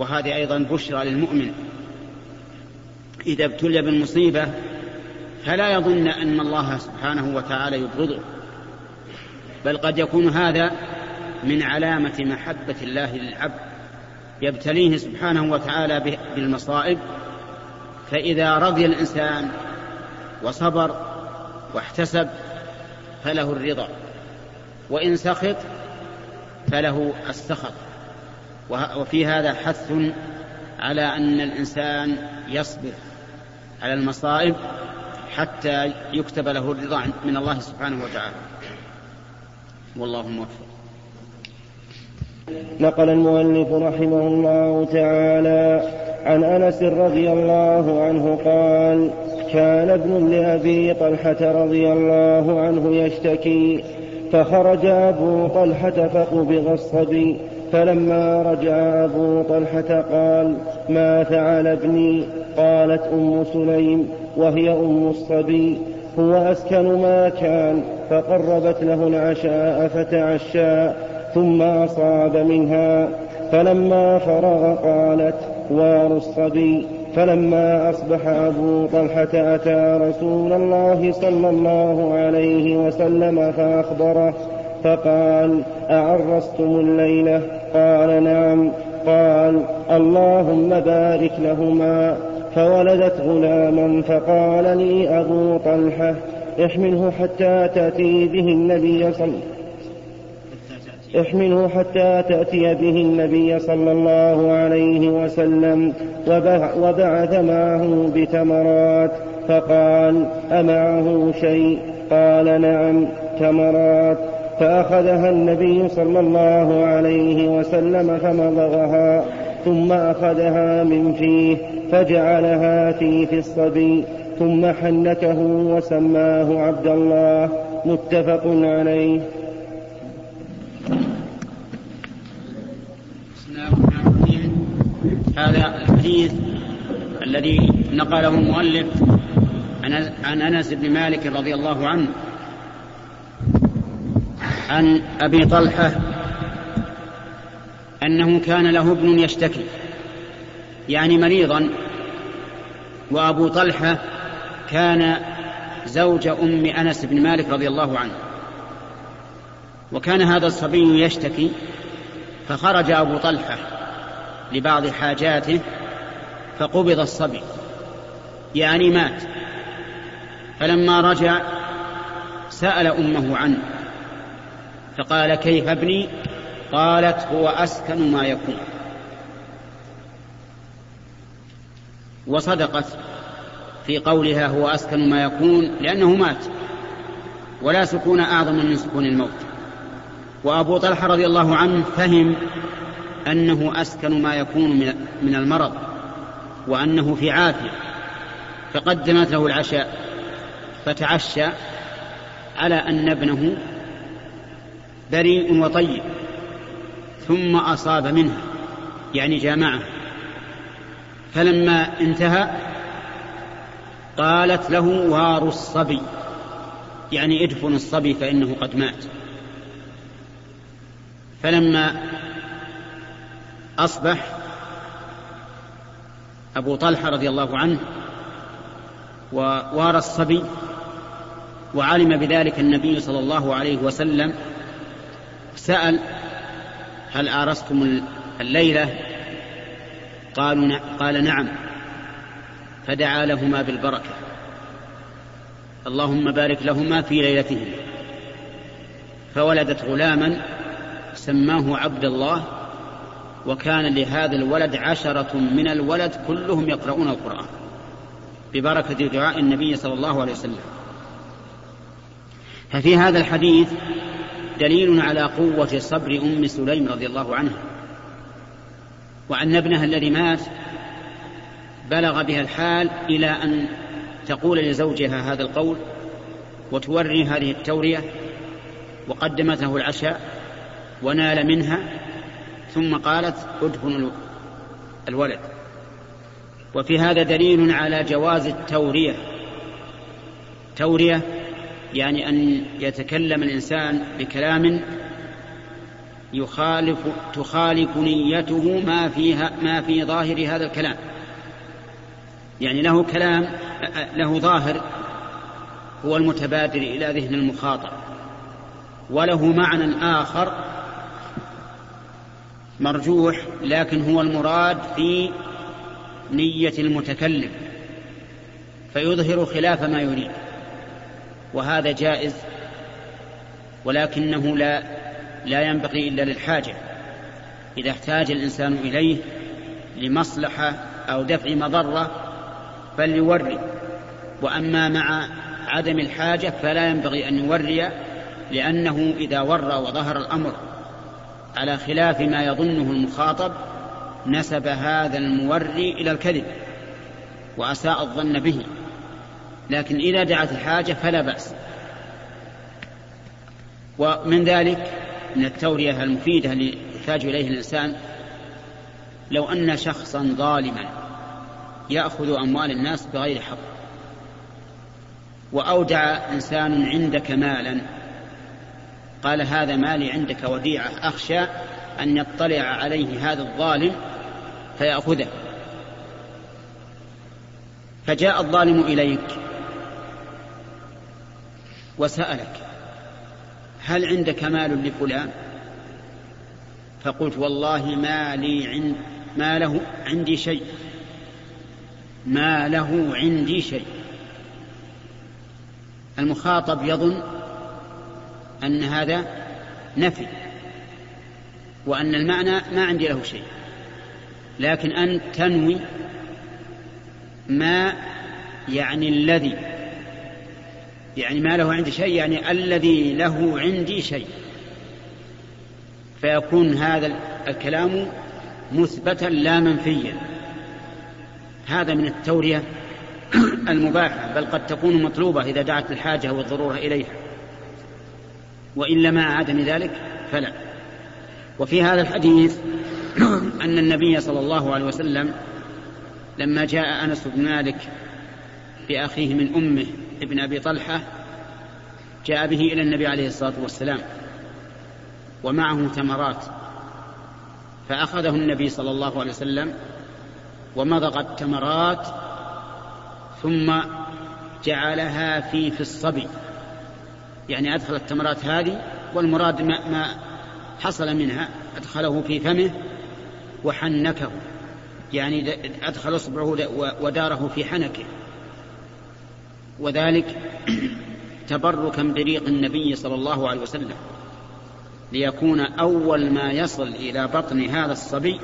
وهذه أيضا بشرى للمؤمن. إذا ابتلي بالمصيبة فلا يظن أن الله سبحانه وتعالى يبغضه. بل قد يكون هذا من علامة محبة الله للعبد. يبتليه سبحانه وتعالى بالمصائب فإذا رضي الإنسان وصبر واحتسب فله الرضا. وإن سخط فله السخط. وفي هذا حث على أن الإنسان يصبر على المصائب حتى يكتب له الرضا من الله سبحانه وتعالى. والله موفق. نقل المؤلف رحمه الله تعالى عن أنس رضي الله عنه قال كان ابن لأبي طلحة رضي الله عنه يشتكي فخرج أبو طلحة فقبض الصبي فلما رجع أبو طلحة قال ما فعل ابني؟ قالت أم سليم وهي أم الصبي. هو أسكن ما كان فقربت له العشاء فتعشى ثم أصاب منها. فلما فرغ قالت وار الصبي. فلما أصبح أبو طلحة أتى رسول الله صلى الله عليه وسلم فأخبره فقال أعرستم الليلة؟ قال نعم. قال اللهم بارك لهما. فولدت غلاما فقال لي أبو طلحة احمله حتى تأتي به النبي صلى احمله حتى تأتي به النبي صلى الله عليه وسلم. وبعث معه بتمرات. فقال أمعه شيء؟ قال نعم تمرات. فأخذها النبي صلى الله عليه وسلم فمضغها ثم أخذها من فيه فجعلها في في الصبي ثم حنكه وسماه عبد الله. متفق عليه. هذا الحديث الذي نقله المؤلف عن أنس بن مالك رضي الله عنه. عن أبي طلحة أنه كان له ابن يشتكي يعني مريضا وأبو طلحة كان زوج أم أنس بن مالك رضي الله عنه. وكان هذا الصبي يشتكي فخرج أبو طلحة لبعض حاجاته فقبض الصبي يعني مات. فلما رجع سأل أمه عنه. فقال كيف ابني؟ قالت هو أسكن ما يكون. وصدقت في قولها هو أسكن ما يكون لأنه مات. ولا سكون أعظم من سكون الموت. وأبو طلحة رضي الله عنه فهم أنه أسكن ما يكون من المرض وأنه في عافية. فقدمت له العشاء. فتعشى على أن ابنه بريء وطيب ثم أصاب منها يعني جامعه فلما انتهى قالت له وار الصبي يعني ادفن الصبي فإنه قد مات. فلما أصبح أبو طلحة رضي الله عنه ووارى الصبي وعلم بذلك النبي صلى الله عليه وسلم سأل هل آرستم الليلة؟ قالوا قال نعم فدعا لهما بالبركة. اللهم بارك لهما في ليلتهما. فولدت غلاما سماه عبد الله وكان لهذا الولد عشرة من الولد كلهم يقرؤون القرآن ببركة دعاء النبي صلى الله عليه وسلم. ففي هذا الحديث دليل على قوة صبر أم سليم رضي الله عنها. وأن ابنها الذي مات بلغ بها الحال إلى أن تقول لزوجها هذا القول وتوري هذه التورية وقدمت له العشاء ونال منها ثم قالت ادفن الولد. وفي هذا دليل على جواز التورية. تورية يعني أن يتكلم الإنسان بكلام يخالف تخالف نيته ما فيها ما في ظاهر هذا الكلام. يعني له كلام له ظاهر هو المتبادر إلى ذهن المخاطب وله معنى آخر مرجوح لكن هو المراد في نية المتكلم فيظهر خلاف ما يريد. وهذا جائز ولكنه لا لا ينبغي إلا للحاجة. إذا احتاج الإنسان إليه لمصلحة أو دفع مضرة فليوري. وأما مع عدم الحاجة فلا ينبغي أن يوري لأنه إذا ورى وظهر الأمر على خلاف ما يظنه المخاطب نسب هذا الموري إلى الكذب وأساء الظن به. لكن إذا دعت الحاجة فلا بأس. ومن ذلك من التورية المفيدة اللي يحتاج إليه الإنسان لو أن شخصا ظالما يأخذ أموال الناس بغير حق وأودع إنسان عندك مالا قال هذا مالي عندك وديعة أخشى أن يطلع عليه هذا الظالم فيأخذه. فجاء الظالم إليك وسألك هل عندك مال لفلان؟ فقلت والله ما لي عند ما له عندي شيء ما له عندي شيء. المخاطب يظن أن هذا نفي وأن المعنى ما عندي له شيء لكن أنت تنوي ما يعني الذي يعني ما له عندي شيء يعني الذي له عندي شيء. فيكون هذا الكلام مثبتا لا منفيا. هذا من التورية المباحة بل قد تكون مطلوبة إذا دعت الحاجة والضرورة إليها. والا مع عدم ذلك فلا. وفي هذا الحديث أن النبي صلى الله عليه وسلم لما جاء أنس بن مالك بأخيه من أمه ابن أبي طلحة جاء به إلى النبي عليه الصلاة والسلام ومعه تمرات فأخذه النبي صلى الله عليه وسلم ومضغ التمرات ثم جعلها في في الصبي. يعني أدخل التمرات هذه والمراد ما, ما حصل منها أدخله في فمه وحنكه يعني أدخل أصبعه وداره في حنكه. وذلك تبركا بريق النبي صلى الله عليه وسلم ليكون أول ما يصل إلى بطن هذا الصبي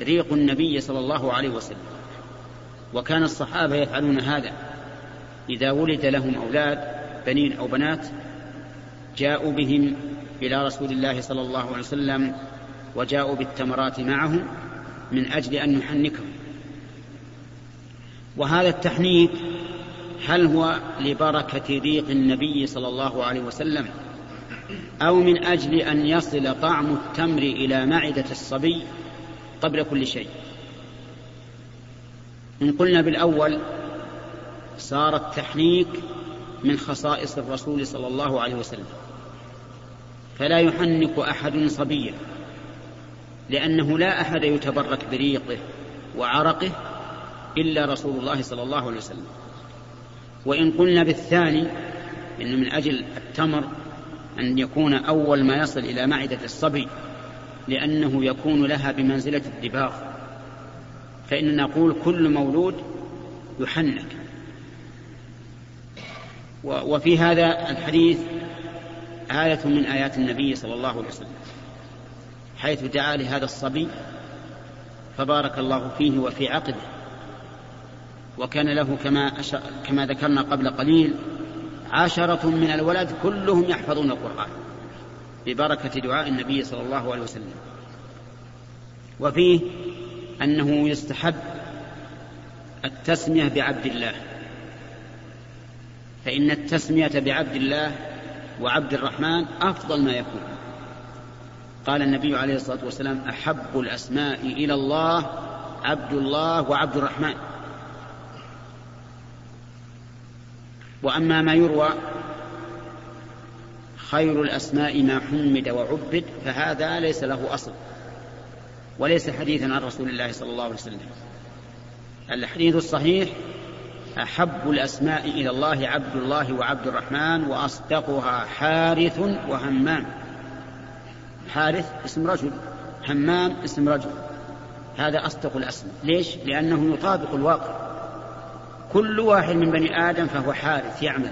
ريق النبي صلى الله عليه وسلم. وكان الصحابة يفعلون هذا. إذا ولد لهم أولاد بنين أو بنات جاءوا بهم إلى رسول الله صلى الله عليه وسلم وجاءوا بالتمرات معهم من أجل أن يحنكهم. وهذا التحنيك هل هو لبركة ريق النبي صلى الله عليه وسلم أو من أجل أن يصل طعم التمر إلى معدة الصبي قبل كل شيء؟ إن قلنا بالأول صار التحنيك من خصائص الرسول صلى الله عليه وسلم فلا يحنك أحد صبيا لأنه لا أحد يتبرك بريقه وعرقه إلا رسول الله صلى الله عليه وسلم. وإن قلنا بالثاني إن من أجل التمر أن يكون أول ما يصل إلى معدة الصبي لأنه يكون لها بمنزلة الدباغ. فإننا نقول كل مولود يحنك. وفي هذا الحديث آية من آيات النبي صلى الله عليه وسلم حيث دعا لهذا الصبي فبارك الله فيه وفي عقده وكان له كما كما ذكرنا قبل قليل عشرة من الولد كلهم يحفظون القرآن ببركة دعاء النبي صلى الله عليه وسلم. وفيه أنه يستحب التسمية بعبد الله. فإن التسمية بعبد الله وعبد الرحمن أفضل ما يكون. قال النبي عليه الصلاة والسلام أحب الأسماء إلى الله عبد الله وعبد الرحمن. وأما ما يروى خير الأسماء ما حمد وعبد فهذا ليس له أصل وليس حديثا عن رسول الله صلى الله عليه وسلم. الحديث الصحيح أحب الأسماء إلى الله عبد الله وعبد الرحمن وأصدقها حارث وهمام. حارث اسم رجل همام اسم رجل هذا أصدق الأسماء. ليش؟ لأنه يطابق الواقع. كل واحد من بني آدم فهو حارث يعمل.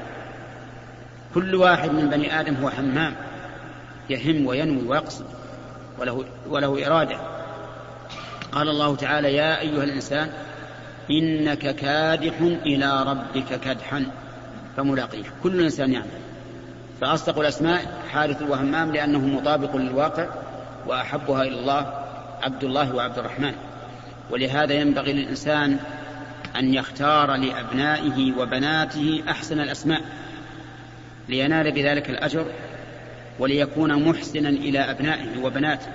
كل واحد من بني آدم هو همام يهم وينوي ويقصد وله, وله إرادة. قال الله تعالى يا أيها الإنسان إنك كادح إلى ربك كدحا. فملاقيه. كل إنسان يعمل. فأصدق الأسماء حارث وهمام لأنه مطابق للواقع وأحبها إلى الله عبد الله وعبد الرحمن. ولهذا ينبغي للإنسان أن يختار لأبنائه وبناته أحسن الأسماء لينال بذلك الأجر وليكون محسنا إلى أبنائه وبناته.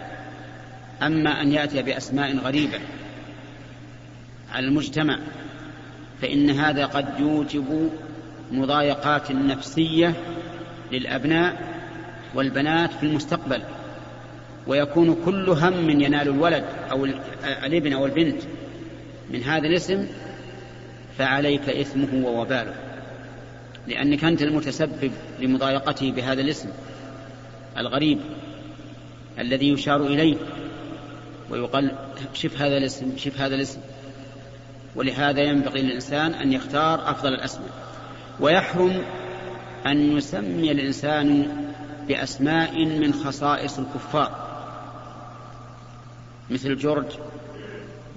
أما أن يأتي بأسماء غريبة على المجتمع فإن هذا قد يوجب مضايقات نفسية للأبناء والبنات في المستقبل ويكون كل هم ينال الولد أو الابن أو البنت من هذا الاسم فعليك إثمه ووباله لأنك أنت المتسبب لمضايقته بهذا الاسم الغريب الذي يشار إليه ويقال شف هذا الاسم شف هذا الاسم. ولهذا ينبغي للإنسان أن يختار أفضل الأسماء. ويحرم أن يسمي الإنسان بأسماء من خصائص الكفار مثل جورج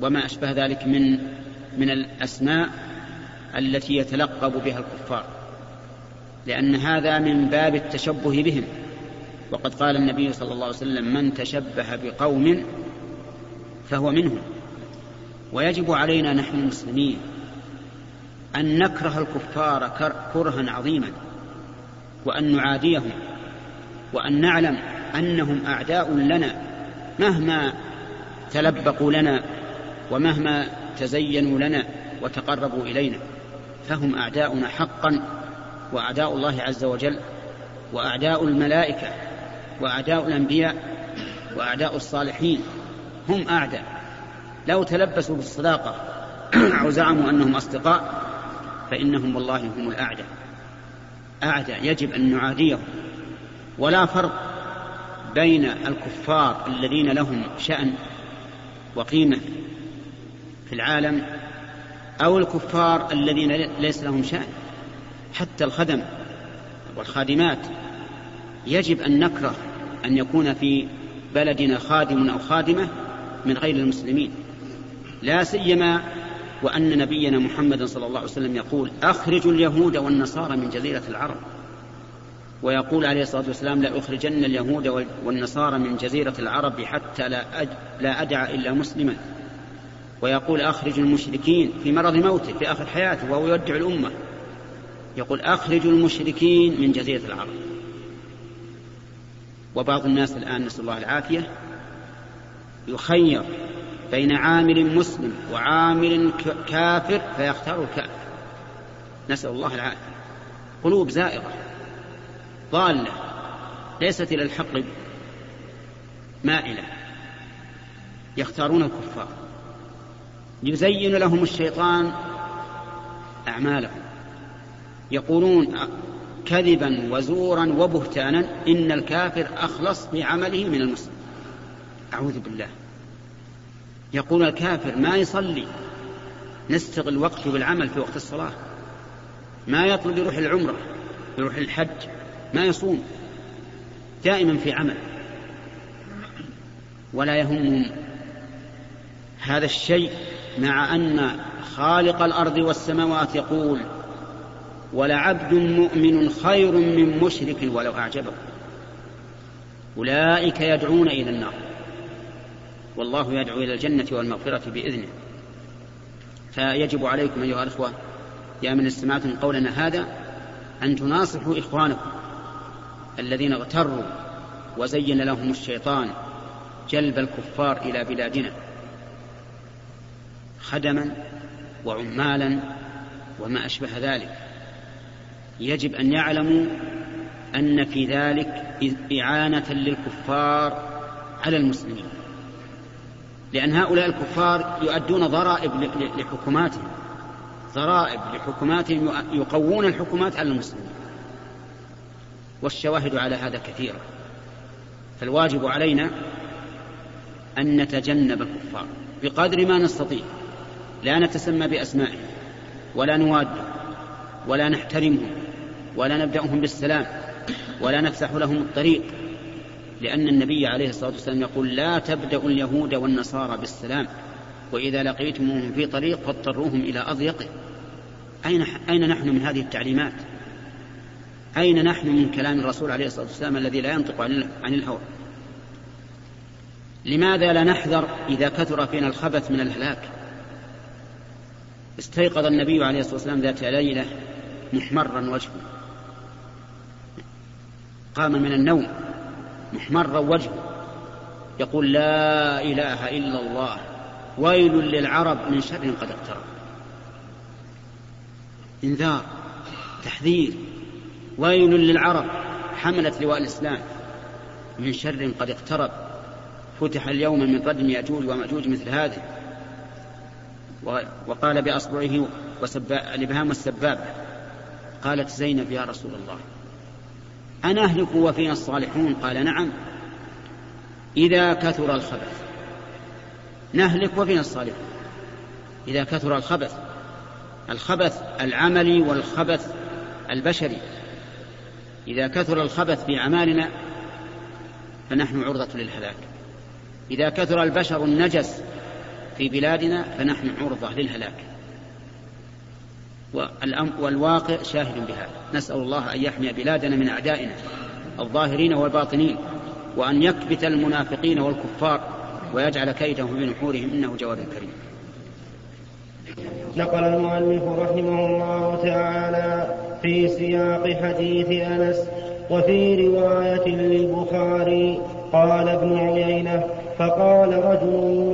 وما أشبه ذلك من من الأسماء التي يتلقب بها الكفار لأن هذا من باب التشبه بهم. وقد قال النبي صلى الله عليه وسلم من تشبه بقوم فهو منهم. ويجب علينا نحن المسلمين أن نكره الكفار كرها عظيما وأن نعاديهم وأن نعلم أنهم أعداء لنا مهما تلبقوا لنا ومهما تزينوا لنا وتقربوا إلينا. فهم أعداؤنا حقا وأعداء الله عز وجل وأعداء الملائكة وأعداء الأنبياء وأعداء الصالحين. هم أعداء. لو تلبسوا بالصداقة أو زعموا أنهم أصدقاء فإنهم والله هم الأعداء. أعداء يجب أن نعاديهم. ولا فرق بين الكفار الذين لهم شأن وقيمة في العالم أو الكفار الذين ليس لهم شأن. حتى الخدم والخادمات. يجب أن نكره أن يكون في بلدنا خادم أو خادمة من غير المسلمين. لا سيما وأن نبينا محمد صلى الله عليه وسلم يقول أخرجوا اليهود والنصارى من جزيرة العرب. ويقول عليه الصلاة والسلام لأخرجن اليهود والنصارى من جزيرة العرب حتى لا. لا أدع إلا مسلما. ويقول أخرج المشركين في مرض موته في آخر حياته وهو يودع الأمة. يقول أخرج المشركين من جزيرة العرب. وبعض الناس الآن نسأل الله العافية يخير بين عامل مسلم وعامل كافر فيختار الكافر. نسأل الله العافية. قلوب زائغة ضالة ليست إلى الحق مائلة. يختارون الكفار. يزين لهم الشيطان أعمالهم. يقولون كذبا وزورا وبهتانا إن الكافر أخلص بعمله من المسلم. أعوذ بالله. يقول الكافر ما يصلي. نستغل وقته بالعمل في وقت الصلاة. ما يطلب يروح العمرة يروح الحج ما يصوم. دائما في عمل. ولا يهمهم هذا الشيء مع أن خالق الأرض والسماوات يقول ولعبد مؤمن خير من مشرك ولو أعجبه. أولئك يدعون إلى النار. والله يدعو إلى الجنة والمغفرة بإذنه. فيجب عليكم أيها الأخوة يا من استمعتم قولنا هذا أن تناصحوا إخوانكم الذين اغتروا وزين لهم الشيطان جلب الكفار إلى بلادنا. خدما وعمالا وما أشبه ذلك. يجب أن يعلموا أن في ذلك إعانة للكفار على المسلمين. لأن هؤلاء الكفار يؤدون ضرائب لحكوماتهم. ضرائب لحكوماتهم يقوون الحكومات على المسلمين. والشواهد على هذا كثيرة. فالواجب علينا أن نتجنب الكفار بقدر ما نستطيع. لا نتسمى بأسمائهم ولا نوادهم ولا نحترمهم ولا نبدأهم بالسلام ولا نفسح لهم الطريق لأن النبي عليه الصلاة والسلام يقول لا تبدأوا اليهود والنصارى بالسلام وإذا لقيتموهم في طريق فاضطروهم إلى أضيقه. أين, أين نحن من هذه التعليمات؟ أين نحن من كلام الرسول عليه الصلاة والسلام الذي لا ينطق عن الهوى؟ لماذا لا نحذر إذا كثر فينا الخبث من الهلاك؟ استيقظ النبي عليه الصلاة والسلام ذات ليلة محمرا وجهه. قام من النوم محمرا وجهه. يقول لا إله إلا الله. ويل للعرب من شر قد اقترب. إنذار تحذير. ويل للعرب حملت لواء الإسلام. من شر قد اقترب. فتح اليوم من ردم يأجوج ومأجوج مثل هذه. وقال بأصبعه الإبهام والسبابة قالت زينب يا رسول الله أنا أهلك وفينا الصالحون؟ قال نعم. إذا كثر الخبث نهلك وفينا الصالحون. إذا كثر الخبث الخبث العملي والخبث البشري. إذا كثر الخبث في أعمالنا فنحن عرضة للهلاك. إذا كثر البشر النجس في بلادنا فنحن عرضة للهلاك. والواقع شاهد بهذا. نسأل الله أن يحمي بلادنا من أعدائنا الظاهرين والباطنين وأن يكبت المنافقين والكفار ويجعل كيدهم في نحورهم إنه جواد كريم. نقل المؤلف رحمه الله تعالى في سياق حديث أنس وفي رواية للبخاري قال ابن عيينة فقال رجل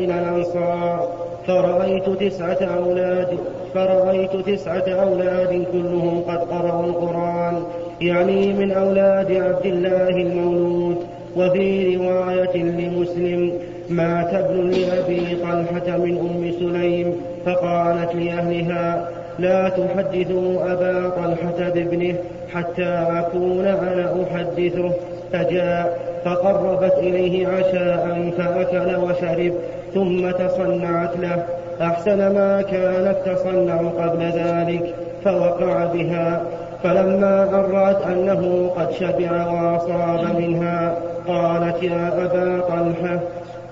من الأنصار فرأيت تسعة أولاد فرأيت تسعة أولاد كلهم قد قرأوا القرآن يعني من أولاد عبد الله المولود وفي رواية لمسلم مات ابن لأبي طلحة من أم سليم فقالت لأهلها لا تحدثوا أبا طلحة بابنه حتى أكون أنا أحدثه. فجاء فقربت إليه عشاء فأكل وشرب ثم تصنعت له. أحسن ما كانت تصنع قبل ذلك فوقع بها. فلما أرأت أنه قد شبع وأصاب منها قالت يا أبا طلحة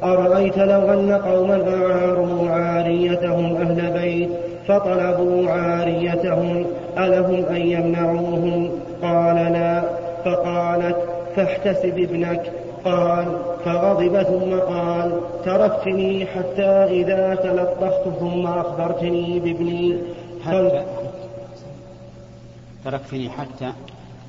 أرأيت لو أن قوما أعاروا عاريتهم أهل بيت فطلبوا عاريتهم ألهم أن يمنعوهم؟ قال لا. فقالت فاحتسب ابنك. قال فغضب ثم قال تركتني حتى إذا تلطخت ثم أخبرتني بابني. حتى تركتني حتى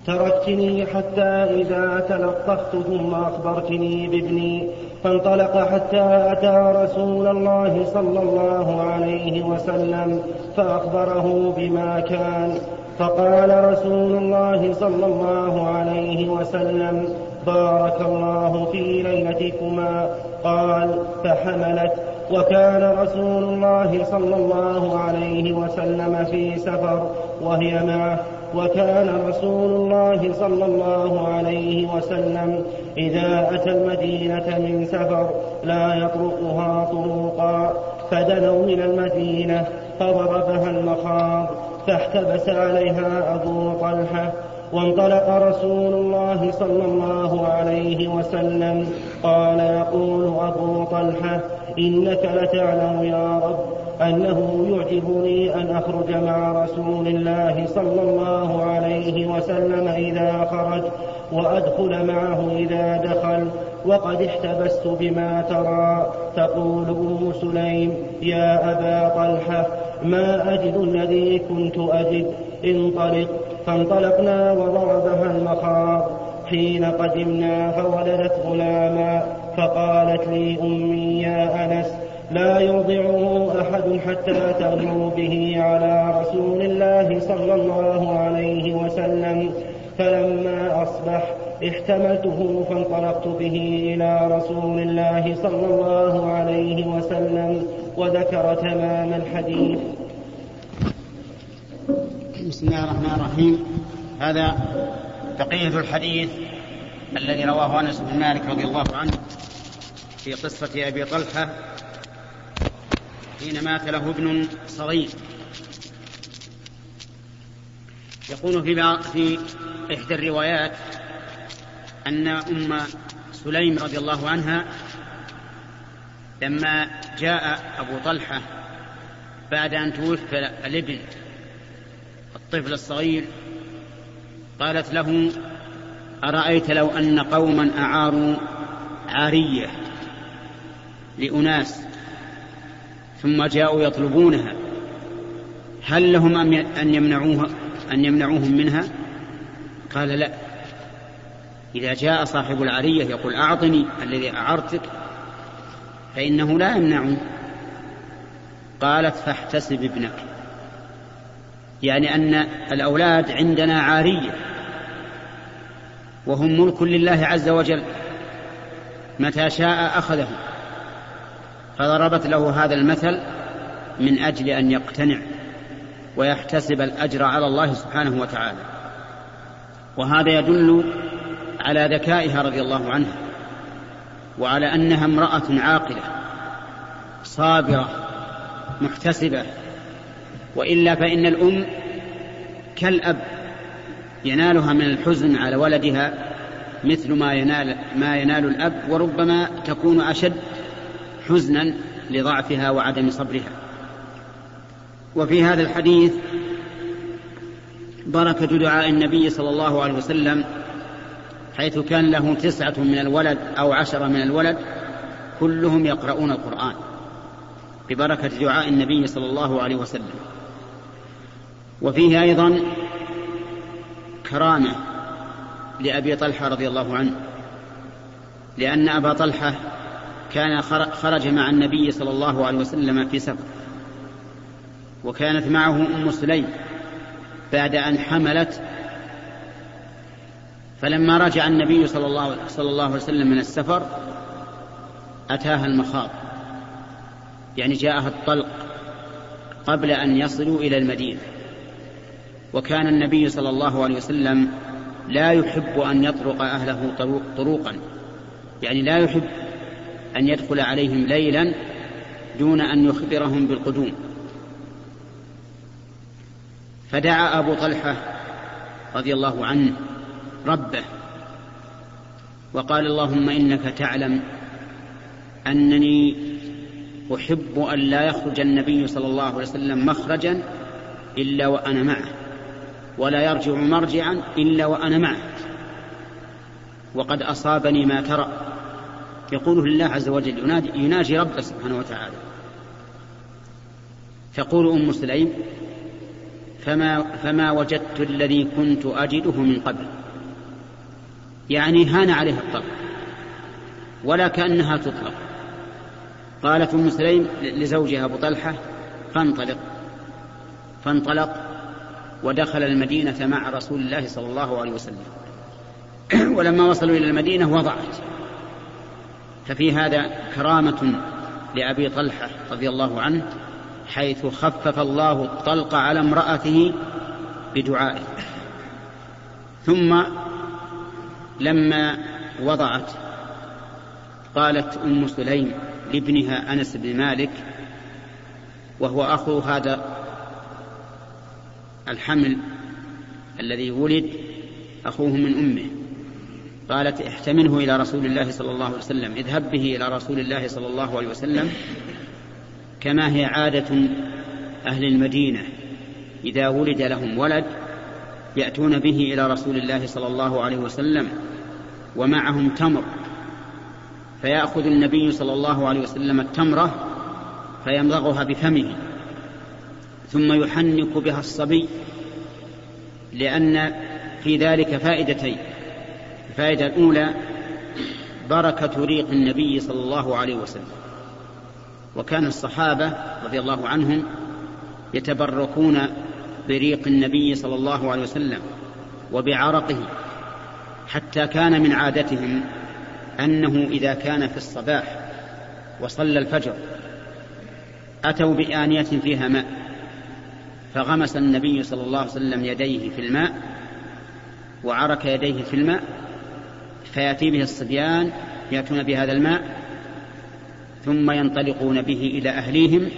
تركتني حتى إذا تلطخت ثم أخبرتني بابني. فانطلق حتى أتى رسول الله صلى الله عليه وسلم فأخبره بما كان. فقال رسول الله صلى الله عليه وسلم بارك الله في ليلتكما. قال فحملت. وكان رسول الله صلى الله عليه وسلم في سفر وهي معه. وكان رسول الله صلى الله عليه وسلم إذا أتى المدينة من سفر لا يطرقها طرقا. فدنوا من المدينة فضربها المخاض. فاحتبس عليها أبو طلحة وانطلق رسول الله صلى الله عليه وسلم. قال يقول أبو طلحة إنك لتعلم يا رب أنه يعجبني أن أخرج مع رسول الله صلى الله عليه وسلم إذا خرج وأدخل معه إذا دخل وقد احتبست بما ترى. تقول أم سليم يا أبا طلحة ما أجد الذي كنت أجد. انطلق. فانطلقنا وضربها المخاض. حين قدمنا فولدت غلاما. فقالت لي أمي يا أنس لا يرضعه أحد حتى تغلو به على رسول الله صلى الله عليه وسلم. فلما أصبح احتملته فانطلقت به إلى رسول الله صلى الله عليه وسلم وذكر تمام الحديث. بسم الله الرحمن الرحيم. هذا بقية الحديث الذي رواه أنس بن مالك رضي الله عنه في قصة أبي طلحة حين مات له ابن صغير. يقول في في إحدى الروايات أن أم سليم رضي الله عنها لما جاء أبو طلحة بعد أن توفي الابن الطفل الصغير قالت له أرأيت لو أن قوما أعاروا عارية لأناس ثم جاءوا يطلبونها هل لهم أن يمنعوها أن يمنعوهم منها؟ قال لا. إذا جاء صاحب العرية يقول أعطني الذي أعرتك فإنه لا يمنعه قالت فاحتسب ابنك. يعني أن الأولاد عندنا عارية وهم ملك لله عز وجل متى شاء أخذه. فضربت له هذا المثل من أجل أن يقتنع ويحتسب الأجر على الله سبحانه وتعالى. وهذا يدل على ذكائها رضي الله عنها وعلى أنها امرأة عاقلة صابرة محتسبة وإلا فإن الأم كالأب ينالها من الحزن على ولدها مثل ما ينال ما ينال الأب وربما تكون أشد حزنا لضعفها وعدم صبرها. وفي هذا الحديث بركة دعاء النبي صلى الله عليه وسلم حيث كان له تسعة من الولد أو عشرة من الولد كلهم يقرؤون القرآن ببركة دعاء النبي صلى الله عليه وسلم. وفيه أيضا كرامة لأبي طلحة رضي الله عنه لأن أبا طلحة كان خرج مع النبي صلى الله عليه وسلم في سفر وكانت معه أم سليم بعد أن حملت فلما رجع النبي صلى الله, صلى الله عليه وسلم من السفر أتاها المخاض. يعني جاءها الطلق قبل أن يصلوا إلى المدينة. وكان النبي صلى الله عليه وسلم لا يحب أن يطرق أهله طروقا يعني لا يحب أن يدخل عليهم ليلا دون أن يخبرهم بالقدوم. فدعا أبو طلحة رضي الله عنه ربه. وقال اللهم إنك تعلم أنني أحب أن لا يخرج النبي صلى الله عليه وسلم مخرجا إلا وأنا معه ولا يرجع مرجعا إلا وأنا معه. وقد أصابني ما ترى. يقوله لله عز وجل يناجي ربه سبحانه وتعالى. تقول أم سليم فما, فما وجدت الذي كنت أجده من قبل؟ يعني هان عليها الطلق ولا كأنها تطلق. قالت أم سليم لزوجها أبو طلحة فانطلق فانطلق ودخل المدينة مع رسول الله صلى الله عليه وسلم. ولما وصلوا إلى المدينة وضعت. ففي هذا كرامة لأبي طلحة رضي الله عنه حيث خفف الله الطلق على امرأته بدعائه. ثم لما وضعت قالت أم سليم لابنها أنس بن مالك وهو أخو هذا الحمل الذي ولد أخوه من أمه. قالت احتمله إلى رسول الله صلى الله عليه وسلم اذهب به إلى رسول الله صلى الله عليه وسلم كما هي عادة أهل المدينة إذا ولد لهم ولد يأتون به إلى رسول الله صلى الله عليه وسلم ومعهم تمر فيأخذ النبي صلى الله عليه وسلم التمرة فيمضغها بفمه ثم يحنك بها الصبي لأن في ذلك فائدتين الفائدة الأولى بركة ريق النبي صلى الله عليه وسلم وكان الصحابة رضي الله عنهم يتبركون بريق النبي صلى الله عليه وسلم وبعرقه حتى كان من عادتهم أنه إذا كان في الصباح وصلى الفجر أتوا بآنية فيها ماء فغمس النبي صلى الله عليه وسلم يديه في الماء وعرك يديه في الماء فيأتي به الصبيان يأتون بهذا الماء ثم ينطلقون به إلى أهليهم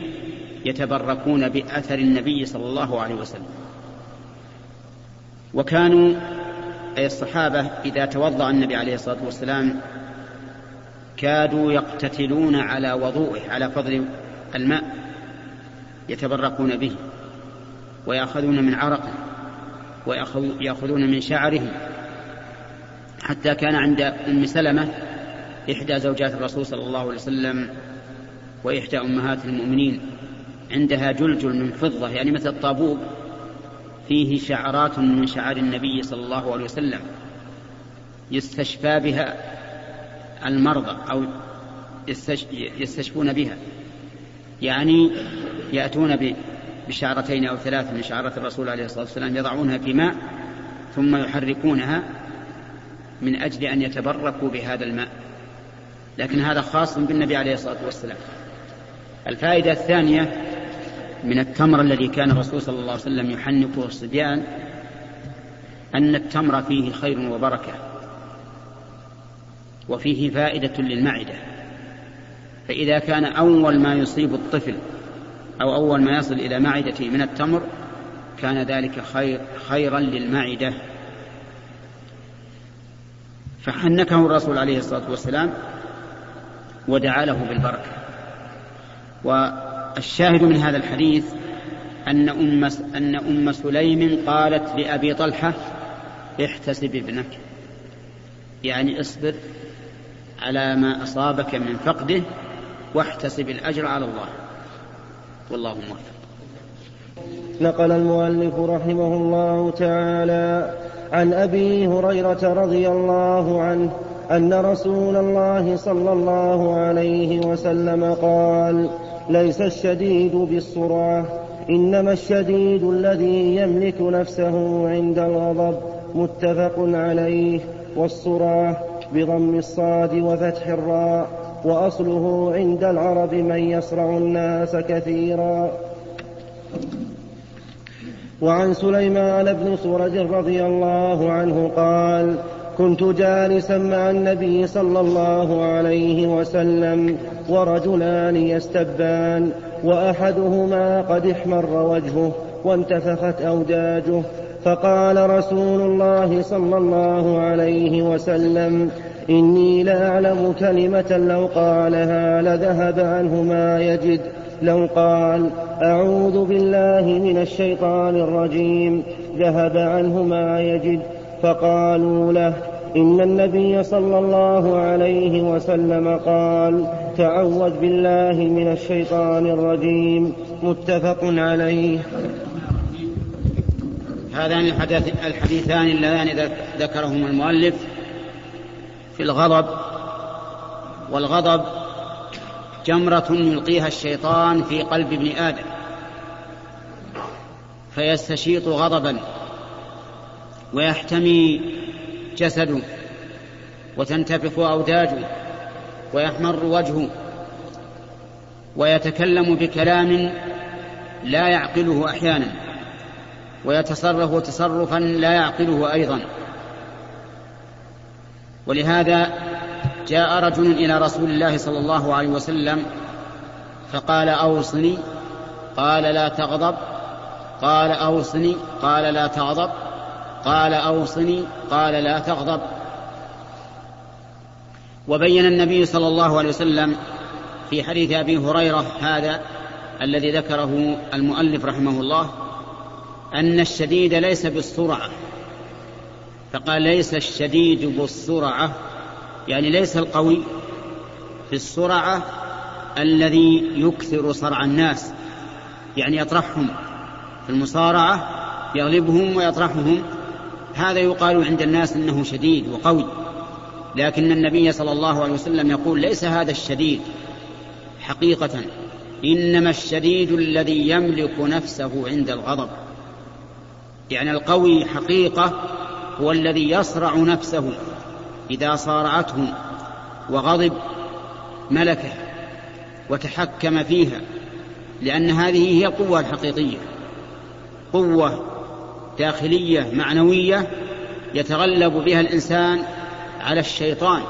يتبركون بأثر النبي صلى الله عليه وسلم. وكانوا أي الصحابة إذا توضأ النبي عليه الصلاة والسلام كادوا يقتتلون على وضوئه على فضل الماء يتبركون به ويأخذون من عرقه ويأخذون من شعره. حتى كان عند أم سلمة إحدى زوجات الرسول صلى الله عليه وسلم وإحدى أمهات المؤمنين عندها جلجل من فضة يعني مثل الطابوق فيه شعرات من شعار النبي صلى الله عليه وسلم يستشفى بها المرضى أو يستشفون بها. يعني يأتون بشعرتين أو ثلاث من شعرات الرسول عليه الصلاة والسلام يضعونها في ماء ثم يحركونها من أجل أن يتبركوا بهذا الماء. لكن هذا خاص بالنبي عليه الصلاة والسلام. الفائدة الثانية من التمر الذي كان الرسول صلى الله عليه وسلم يحنكه الصبيان أن التمر فيه خير وبركة وفيه فائدة للمعدة. فإذا كان أول ما يصيب الطفل أو أول ما يصل إلى معدته من التمر كان ذلك خير خيرا للمعدة. فحنكه الرسول عليه الصلاة والسلام ودعا له بالبركة. والشاهد من هذا الحديث أن أم, أن أم سليم قالت لأبي طلحة احتسب ابنك. يعني اصبر على ما أصابك من فقده واحتسب الأجر على الله. والله موفق. نقل المؤلف رحمه الله تعالى عن أبي هريرة رضي الله عنه أن رسول الله صلى الله عليه وسلم قال ليس الشديد بالصرعه إنما الشديد الذي يملك نفسه عند الغضب متفق عليه والصرعه بضم الصاد وفتح الراء وأصله عند العرب من يصرع الناس كثيرا. وعن سليمان بن سرج رضي الله عنه قال كنت جالسا مع النبي صلى الله عليه وسلم ورجلان يستبان وأحدهما قد احمر وجهه وانتفخت أوداجه فقال رسول الله صلى الله عليه وسلم إني لأعلم كلمة لو قالها لذهب عنه ما يجد لو قال أعوذ بالله من الشيطان الرجيم ذهب عنه ما يجد. فقالوا له إن النبي صلى الله عليه وسلم قال تعوذ بالله من الشيطان الرجيم. متفق عليه. هذان الحديثان اللذان ذكرهما المؤلف في الغضب والغضب جمرة يلقيها الشيطان في قلب ابن آدم فيستشيط غضبا. ويحتمي جسده وتنتفخ أوداجه ويحمر وجهه ويتكلم بكلام لا يعقله أحيانا ويتصرف تصرفا لا يعقله أيضا. ولهذا جاء رجل إلى رسول الله صلى الله عليه وسلم فقال أوصني قال لا تغضب قال أوصني قال لا تغضب. قال أوصني قال لا تغضب. وبين النبي صلى الله عليه وسلم في حديث أبي هريرة هذا الذي ذكره المؤلف رحمه الله أن الشديد ليس بالسرعة. فقال ليس الشديد بالسرعة يعني ليس القوي في السرعة الذي يكثر صرع الناس يعني يطرحهم في المصارعة يغلبهم ويطرحهم. هذا يقال عند الناس إنه شديد وقوي لكن النبي صلى الله عليه وسلم يقول ليس هذا الشديد حقيقة إنما الشديد الذي يملك نفسه عند الغضب. يعني القوي حقيقة هو الذي يصرع نفسه إذا صارعته وغضب ملكه وتحكم فيها لأن هذه هي القوة الحقيقية قوة داخلية معنوية يتغلب بها الإنسان على الشيطان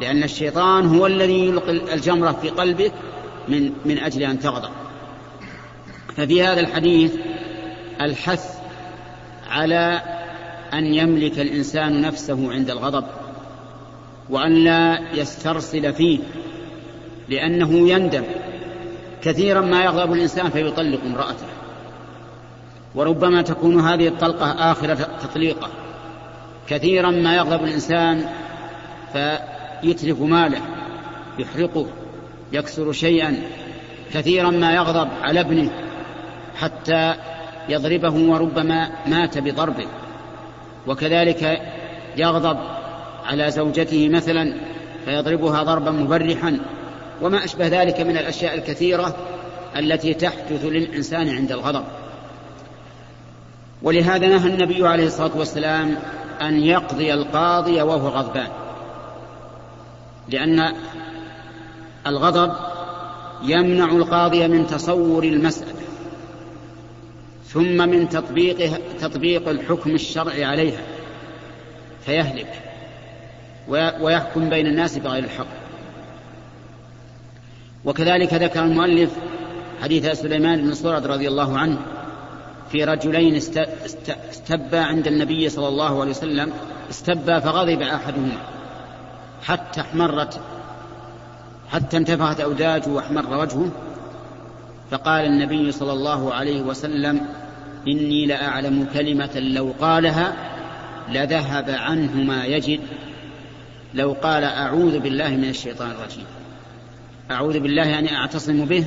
لأن الشيطان هو الذي يلقي الجمرة في قلبك من من أجل أن تغضب ففي هذا الحديث الحث على أن يملك الإنسان نفسه عند الغضب وأن لا يسترسل فيه لأنه يندم. كثيرا ما يغضب الإنسان فيطلق امرأته. وربما تكون هذه الطلقة آخر تطليقة. كثيرا ما يغضب الإنسان فيتلف ماله يحرقه يكسر شيئا. كثيرا ما يغضب على ابنه حتى يضربه وربما مات بضربه. وكذلك يغضب على زوجته مثلا فيضربها ضربا مبرحا. وما أشبه ذلك من الأشياء الكثيرة التي تحدث للإنسان عند الغضب. ولهذا نهى النبي عليه الصلاة والسلام أن يقضي القاضي وهو غضبان. لأن الغضب يمنع القاضي من تصور المسألة ثم من تطبيق تطبيق الحكم الشرعي عليها فيهلك ويحكم بين الناس بغير الحق. وكذلك ذكر المؤلف حديث سليمان بن صورة رضي الله عنه في رجلين استبا عند النبي صلى الله عليه وسلم استبا فغضب أحدهما. حتى احمرت حتى انتفخت أوداجه وأحمر وجهه. فقال النبي صلى الله عليه وسلم إني لأعلم كلمة لو قالها لذهب عنه ما يجد. لو قال أعوذ بالله من الشيطان الرجيم. أعوذ بالله يعني أعتصم به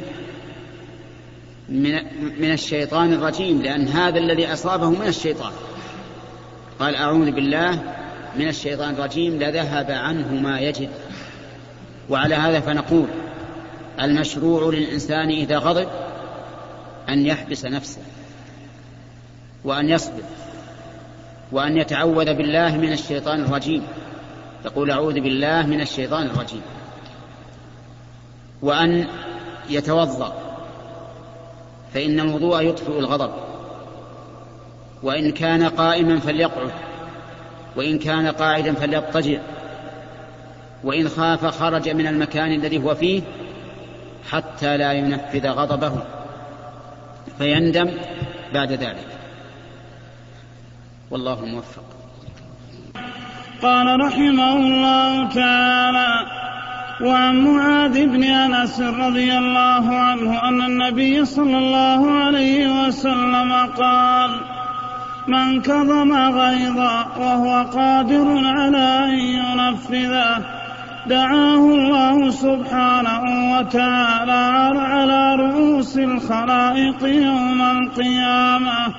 من, من الشيطان الرجيم لأن هذا الذي أصابه من الشيطان. قال أعوذ بالله من الشيطان الرجيم لذهب عنه ما يجد. وعلى هذا فنقول المشروع للإنسان إذا غضب أن يحبس نفسه وأن يصبر وأن يتعوذ بالله من الشيطان الرجيم. تقول أعوذ بالله من الشيطان الرجيم. وأن يتوضأ. فإن الوضوء يطفئ الغضب. وإن كان قائما فليقعد. وإن كان قاعدا فليضطجع. وإن خاف خرج من المكان الذي هو فيه حتى لا ينفذ غضبه. فيندم بعد ذلك. والله موفق. قال رحمه الله تعالى وعن معاذ بن أنس رضي الله عنه أن النبي صلى الله عليه وسلم قال من كظم غيظا وهو قادر على أن ينفذه دعاه الله سبحانه وتعالى على رؤوس الخلائق يوم القيامة.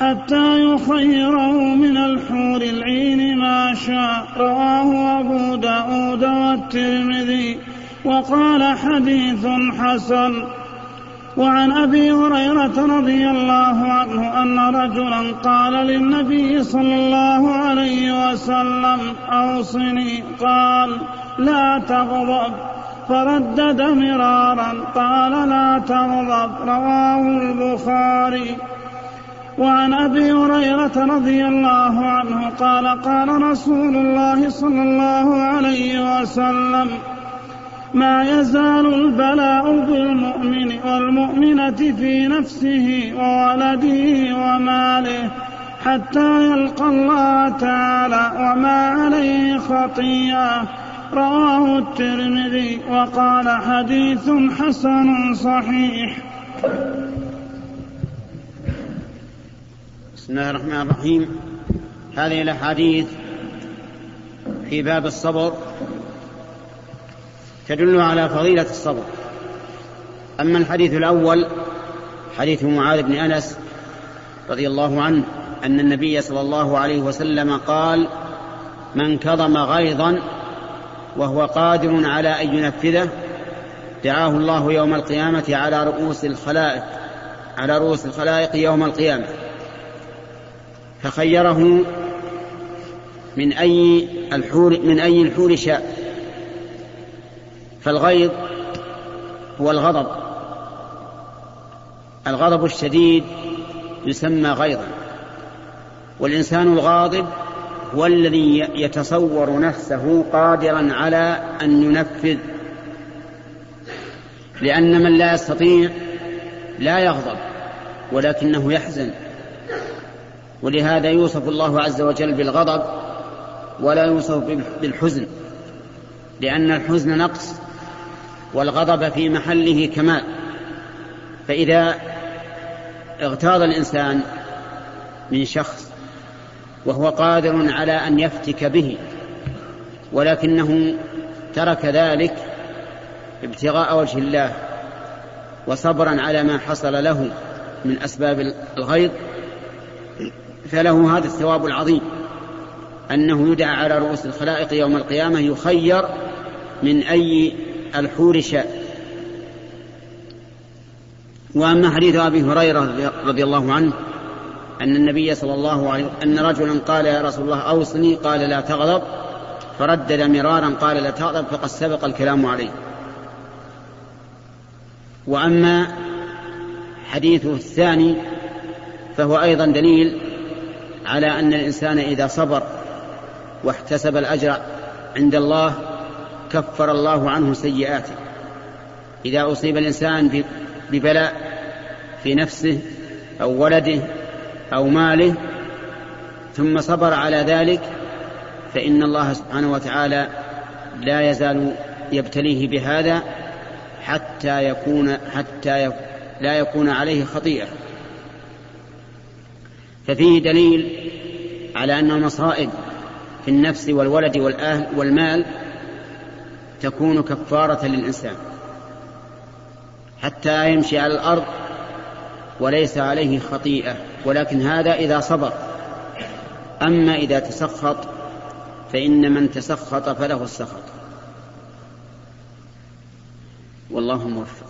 حتى يخيره من الحور العين ما شاء. رواه أبو داود والترمذي وقال حديث حسن. وعن أبي هريرة رضي الله عنه أن رجلا قال للنبي صلى الله عليه وسلم أوصني. قال لا تغضب. فردد مرارا. قال لا تغضب. رواه البخاري. وعن أبي هريرة رضي الله عنه قال قال رسول الله صلى الله عليه وسلم ما يزال البلاء بالمؤمن والمؤمنة في نفسه وولده وماله حتى يلقى الله تعالى وما عليه خطيئة. رواه الترمذي وقال حديث حسن صحيح. بسم الله الرحمن الرحيم. هذه الأحاديث في باب الصبر تدل على فضيلة الصبر. أما الحديث الأول حديث معاذ بن أنس رضي الله عنه أن النبي صلى الله عليه وسلم قال من كظم غيظا وهو قادر على أن ينفذه دعاه الله يوم القيامة على رؤوس الخلائق على رؤوس الخلائق يوم القيامة. فخيره من أي الحور من أي الحور شاء. فالغيظ هو الغضب. الغضب الشديد يسمى غيظا. والإنسان الغاضب هو الذي يتصور نفسه قادرا على أن ينفذ. لأن من لا يستطيع لا يغضب ولكنه يحزن. ولهذا يوصف الله عز وجل بالغضب ولا يوصف بالحزن لأن الحزن نقص والغضب في محله كمال. فإذا اغتاظ الإنسان من شخص وهو قادر على أن يفتك به ولكنه ترك ذلك ابتغاء وجه الله وصبرا على ما حصل له من أسباب الغيظ فله هذا الثواب العظيم أنه يدعى على رؤوس الخلائق يوم القيامة يخير من أي الحور شاء. وأما حديث أبي هريرة رضي الله عنه أن النبي صلى الله عليه أن رجلا قال يا رسول الله أوصني قال لا تغضب فردد مرارا قال لا تغضب فقد سبق الكلام عليه. وأما حديثه الثاني فهو أيضا دليل على أن الإنسان إذا صبر واحتسب الأجر عند الله كفر الله عنه سيئاته. إذا أصيب الإنسان ببلاء في نفسه أو ولده أو ماله ثم صبر على ذلك فإن الله سبحانه وتعالى لا يزال يبتليه بهذا حتى يكون حتى لا يكون عليه خطيئة. ففيه دليل على أن المصائب في النفس والولد والأهل والمال تكون كفارة للإنسان حتى يمشي على الأرض وليس عليه خطيئة. ولكن هذا إذا صبر. أما إذا تسخط فإن من تسخط فله السخط. والله موفق.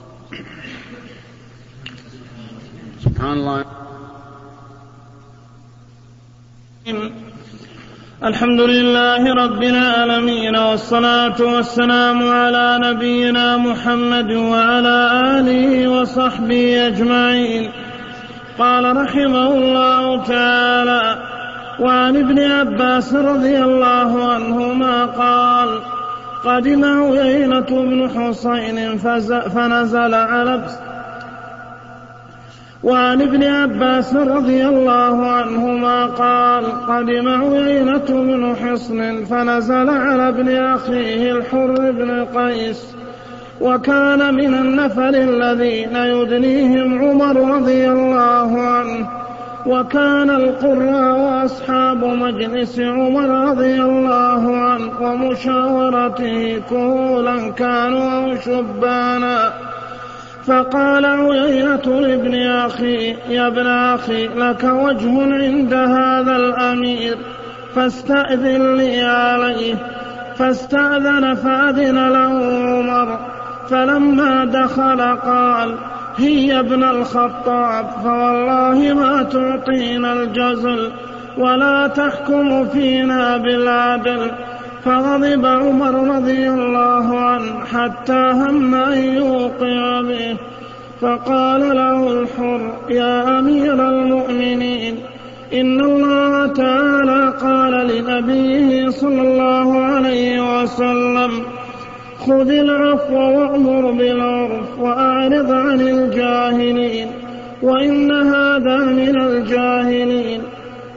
سبحان الله. الحمد لله رب العالمين والصلاة والسلام على نبينا محمد وعلى آله وصحبه أجمعين. قال رحمه الله تعالى وعن ابن عباس رضي الله عنهما قال قدم عيينة بن حصين فنزل على وعن ابن عباس رضي الله عنهما قال قدم عيينة بن حصن فنزل على ابن أخيه الحر بن قيس وكان من النفر الذين يدنيهم عمر رضي الله عنه وكان القراء وأصحاب مجلس عمر رضي الله عنه ومشاورته كهولا كانوا أو شبانا. فقال عيينة لابن أخي يا ابن أخي لك وجه عند هذا الأمير فاستأذن لي عليه فاستأذن فأذن له عمر فلما دخل قال هي ابن الخطاب فوالله ما تعطينا الجزل ولا تحكم فينا بالعدل فغضب عمر رضي حتى هم أن يوقع به. فقال له الحر يا أمير المؤمنين إن الله تعالى قال لنبيه صلى الله عليه وسلم خذ العفو وأمر بالعرف وأعرض عن الجاهلين وإن هذا من الجاهلين.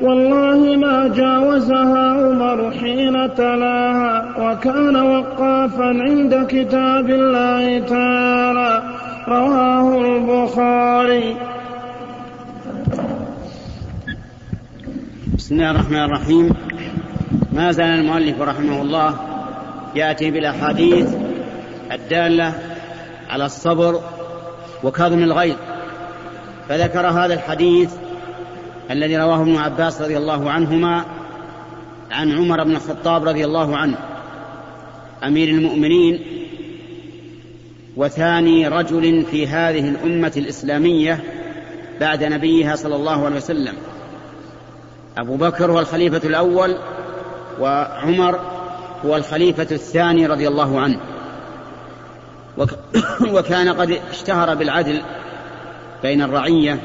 والله ما جاوزها عمر حين تلاها وكان وقافا عند كتاب الله تعالى. رواه البخاري. بسم الله الرحمن الرحيم. ما زال المؤلف رحمه الله يأتي بالأحاديث الدالة على الصبر وكظم الغيظ. فذكر هذا الحديث الذي رواه ابن عباس رضي الله عنهما عن عمر بن الخطاب رضي الله عنه. أمير المؤمنين وثاني رجل في هذه الأمة الإسلامية بعد نبيها صلى الله عليه وسلم. أبو بكر هو الخليفة الأول وعمر هو الخليفة الثاني رضي الله عنه. وكان قد اشتهر بالعدل بين الرعية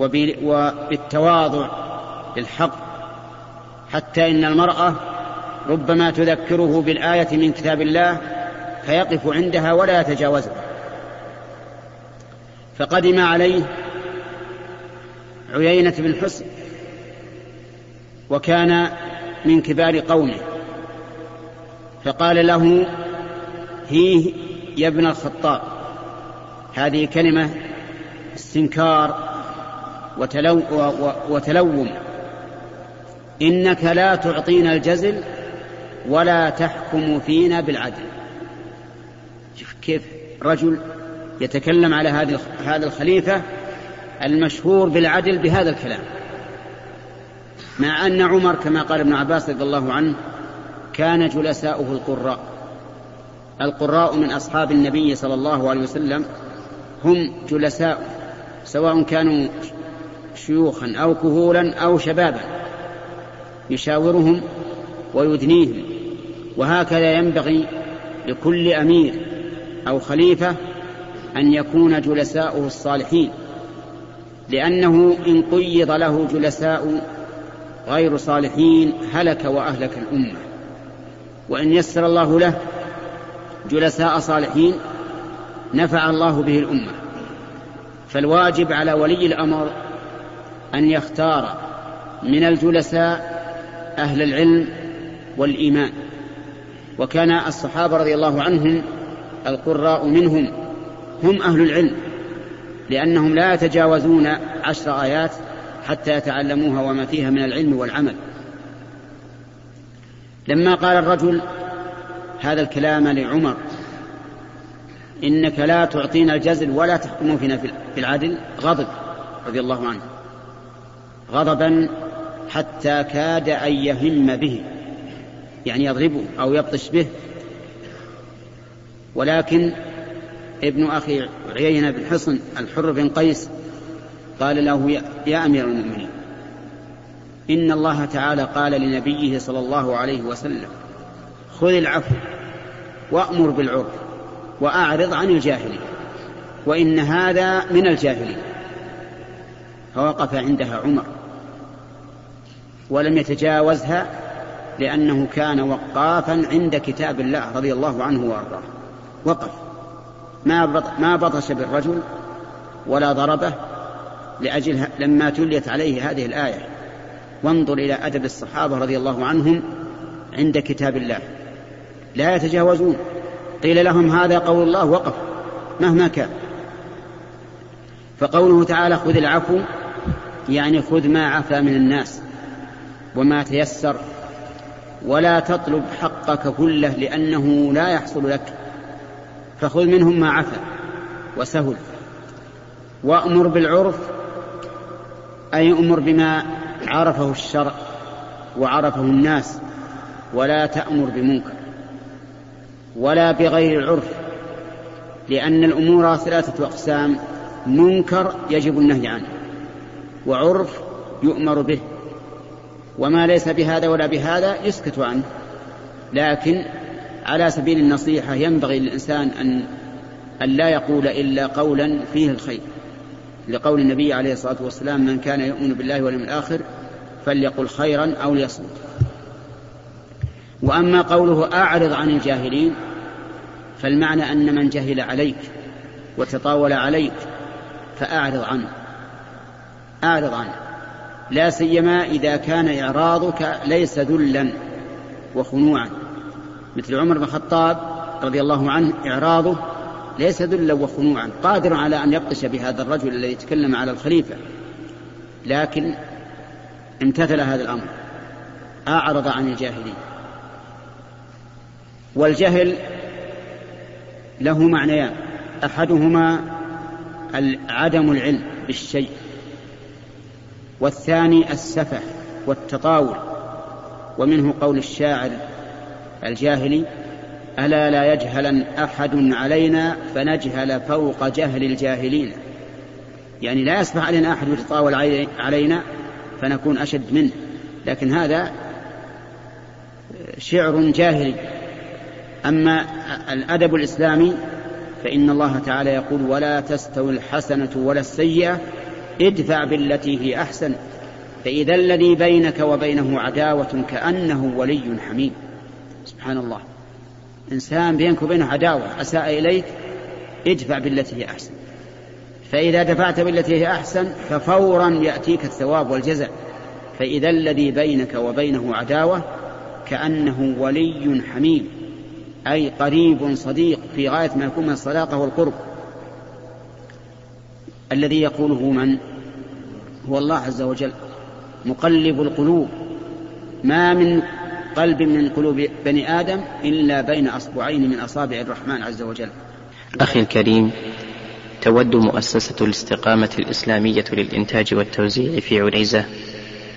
وبالتواضع للحق حتى إن المرأة ربما تذكره بالآية من كتاب الله فيقف عندها ولا يتجاوزها. فقدم عليه عيينة بن حسن وكان من كبار قومه فقال له هيه يا ابن الخطاب هذه كلمة استنكار وتلو وتلوم. إنك لا تعطينا الجزل ولا تحكم فينا بالعدل. شوف كيف رجل يتكلم على هذا الخليفة المشهور بالعدل بهذا الكلام. مع أن عمر كما قال ابن عباس رضي الله عنه كان جلساؤه القراء. القراء من أصحاب النبي صلى الله عليه وسلم هم جلساء سواء كانوا شيوخا أو كهولا أو شبابا يشاورهم ويدنيهم وهكذا ينبغي لكل أمير أو خليفة أن يكون جلساؤه الصالحين لأنه إن قيض له جلساء غير صالحين هلك وأهلك الأمة. وإن يسر الله له جلساء صالحين نفع الله به الأمة. فالواجب على ولي الأمر أن يختار من الجلساء أهل العلم والإيمان. وكان الصحابة رضي الله عنهم القراء منهم هم أهل العلم لأنهم لا يتجاوزون عشر آيات حتى يتعلموها وما فيها من العلم والعمل. لما قال الرجل هذا الكلام لعمر إنك لا تعطينا الجزل ولا تحكم فينا في العدل غضب رضي الله عنه. غضبا حتى كاد أن يهم به يعني يضربه أو يبطش به. ولكن ابن أخي عيينة بن حصن الحر بن قيس قال له يا أمير المؤمنين إن الله تعالى قال لنبيه صلى الله عليه وسلم خذ العفو وأمر بالعرف وأعرض عن الجاهلين وإن هذا من الجاهلين. فوقف عندها عمر. ولم يتجاوزها لأنه كان وقافا عند كتاب الله رضي الله عنه وأرضاه. وقف. ما ما بطش بالرجل ولا ضربه لأجل لما تليت عليه هذه الآية. وانظر إلى أدب الصحابة رضي الله عنهم عند كتاب الله. لا يتجاوزون. قيل لهم هذا قول الله وقف. مهما كان. فقوله تعالى خذ العفو. يعني خذ ما عفا من الناس. وما تيسر ولا تطلب حقك كله لأنه لا يحصل لك. فخذ منهم ما عفا وسهل. وأمر بالعرف أي أمر بما عرفه الشرع وعرفه الناس ولا تأمر بمنكر ولا بغير العرف لأن الأمور ثلاثة أقسام منكر يجب النهي عنه وعرف يؤمر به. وما ليس بهذا ولا بهذا يسكت عنه. لكن على سبيل النصيحة ينبغي للإنسان أن أن لا يقول إلا قولا فيه الخير. لقول النبي عليه الصلاة والسلام من كان يؤمن بالله واليوم الآخر فليقل خيرا أو ليصمت. وأما قوله أعرض عن الجاهلين فالمعنى أن من جهل عليك وتطاول عليك فأعرض عنه. أعرض عنه. لا سيما إذا كان إعراضك ليس ذلا وخنوعا. مثل عمر بن الخطاب رضي الله عنه إعراضه ليس ذلا وخنوعا. قادر على أن يبطش بهذا الرجل الذي يتكلم على الخليفة لكن امتثل هذا الأمر أعرض عن الجاهلين والجهل له معنيان أحدهما عدم العلم بالشيء. والثاني السفه والتطاول ومنه قول الشاعر الجاهلي ألا لا يجهلن أحد علينا فنجهل فوق جهل الجاهلين. يعني لا يسمح علينا أحد يتطاول علينا فنكون أشد منه. لكن هذا شعر جاهلي. أما الأدب الإسلامي فإن الله تعالى يقول ولا تستوي الحسنة ولا السيئة ادفع بالتي هي أحسن فإذا الذي بينك وبينه عداوة كأنه ولي حميم. سبحان الله. إنسان بينك وبينه عداوة أساء إليك ادفع بالتي هي أحسن. فإذا دفعت بالتي هي أحسن ففورا يأتيك الثواب والجزاء. فإذا الذي بينك وبينه عداوة كأنه ولي حميم أي قريب صديق في غاية ما يكون من الصداقة والقرب. الذي يقوله من؟ هو الله عز وجل مقلب القلوب. ما من قلب من قلوب بني آدم إلا بين أصبعين من أصابع الرحمن عز وجل. أخي الكريم تود مؤسسة الاستقامة الإسلامية للإنتاج والتوزيع في عنيزة.